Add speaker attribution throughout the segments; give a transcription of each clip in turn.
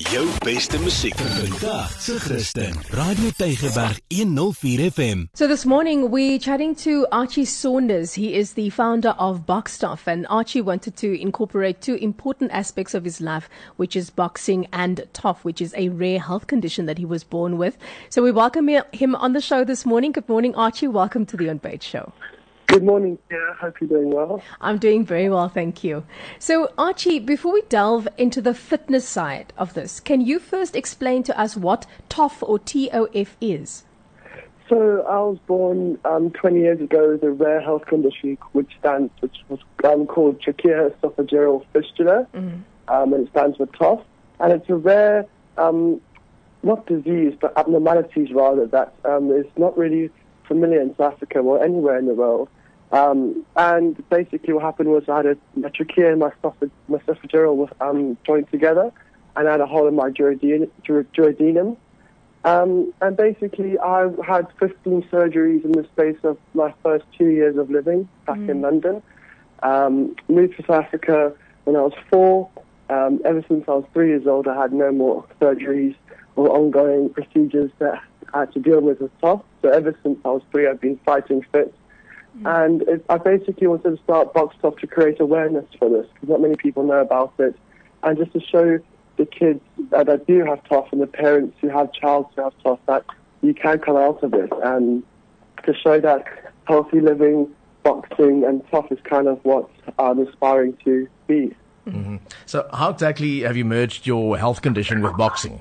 Speaker 1: Jou beste musiek vandag se Christen. Radio Tygerberg 104 FM.
Speaker 2: So this morning we're chatting to Archie Saunders. He is the founder of Boxstuff and Archie wanted to incorporate two important aspects of his life, which is boxing and TOF, which is a rare health condition that he was born with. So we welcome him on the show this morning. Good morning Archie. Welcome to the Unpaid Show.
Speaker 3: Good morning, Sarah. Hope you're doing well.
Speaker 2: I'm doing very well, thank you. So, Archie, before we delve into the fitness side of this, can you first explain to us what TOF or TOF is?
Speaker 3: So, I was born um, 20 years ago with a rare health condition which stands, which was um, called tracheoesophageal fistula, mm-hmm. um, and it stands for TOF. And it's a rare, um, not disease, but abnormalities rather, that um, is not really familiar in South Africa or anywhere in the world. Um, and basically, what happened was I had a, a trachea and my, my esophageal was um, joined together, and I had a hole in my duodenum. Um, and basically, I had 15 surgeries in the space of my first two years of living back mm. in London. Um, moved to South Africa when I was four. Um, ever since I was three years old, I had no more surgeries or ongoing procedures that I had to deal with with TOF. So ever since I was three, I've been fighting fit Mm. And it, I basically wanted to start Boxstuff to create awareness for this because not many people know about it. And just to show the kids that, that do have TOF and the parents who have child who have TOF that you can come out of it and to show that healthy living, boxing and TOF is kind of what I'm aspiring to be.
Speaker 4: Mm-hmm. So how exactly have you merged your health condition with boxing?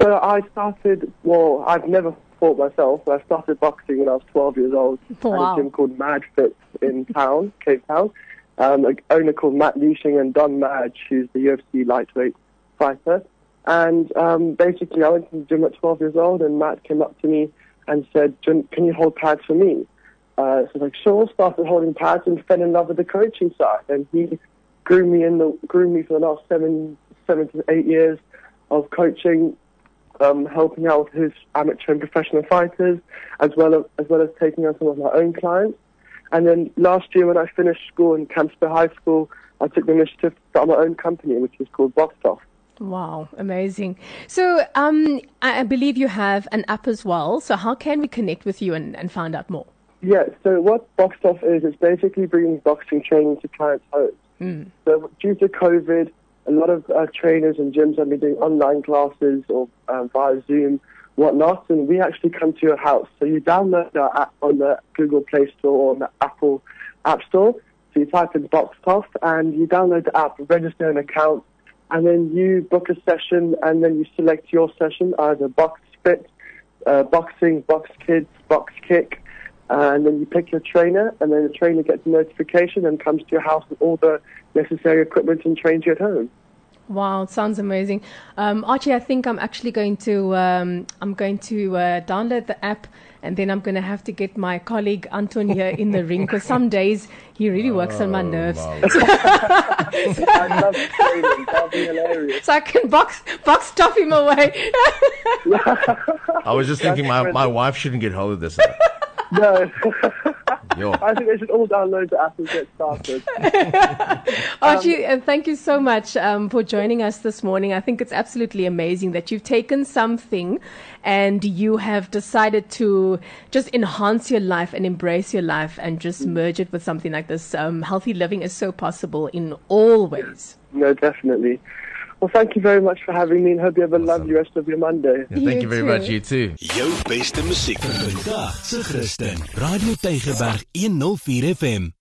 Speaker 3: So I started, well, I've never fought myself. I started boxing when I was 12 years old
Speaker 2: wow.
Speaker 3: at a gym called Mad Fit in town, Cape Town. Um, an owner called Matt Leishing and Don Madge, who's the UFC lightweight fighter. And um, basically, I went to the gym at 12 years old, and Matt came up to me and said, "Can you hold pads for me?" Uh, so I was like, "Sure." Started holding pads and fell in love with the coaching side, and he grew me in the grew me for the last seven seven to eight years of coaching um, helping out with his amateur and professional fighters, as well as, as well as taking on some of my own clients. And then last year, when I finished school in Camps Bay High School, I took the initiative to start my own company, which is called Boxstuff.
Speaker 2: Wow, amazing. So um, I believe you have an app as well. So how can we connect with you and, and find out more?
Speaker 3: Yeah, so what Boxstuff is, is basically bringing boxing training to clients' homes. Mm. So due to COVID, a lot of uh, trainers and gyms have been doing online classes or uh, via Zoom, whatnot, and we actually come to your house. So you download our app on the Google Play Store or on the Apple App Store. So you type in Boxstuff and you download the app, register an account, and then you book a session, and then you select your session, either box fit, uh, boxing, box kids, box kick, and then you pick your trainer, and then the trainer gets a notification and comes to your house with all the necessary equipment and trains you at home.
Speaker 2: Wow, sounds amazing, um, Archie. I think I'm actually going to um, I'm going to uh, download the app, and then I'm going to have to get my colleague Anton here in the ring because some days he really works oh, on my oh, nerves. Wow.
Speaker 3: I love training. That'll be hilarious.
Speaker 2: So I can box box stuff him away.
Speaker 4: I was just thinking my, my wife shouldn't get hold of this.
Speaker 3: No. I think they should all download the app and get started.
Speaker 2: Archie, um, thank you so much um, for joining us this morning. I think it's absolutely amazing that you've taken something and you have decided to just enhance your life and embrace your life and just merge it with something like this. Um, healthy living is so possible in all ways.
Speaker 3: No, definitely. Well, thank you very much for having me and hope you have a awesome. lovely rest of your Monday.
Speaker 4: Yeah, thank you, you very much, you too.
Speaker 1: Jou beste musiek vir vandag se Christen. Radio Tygerberg 104 FM.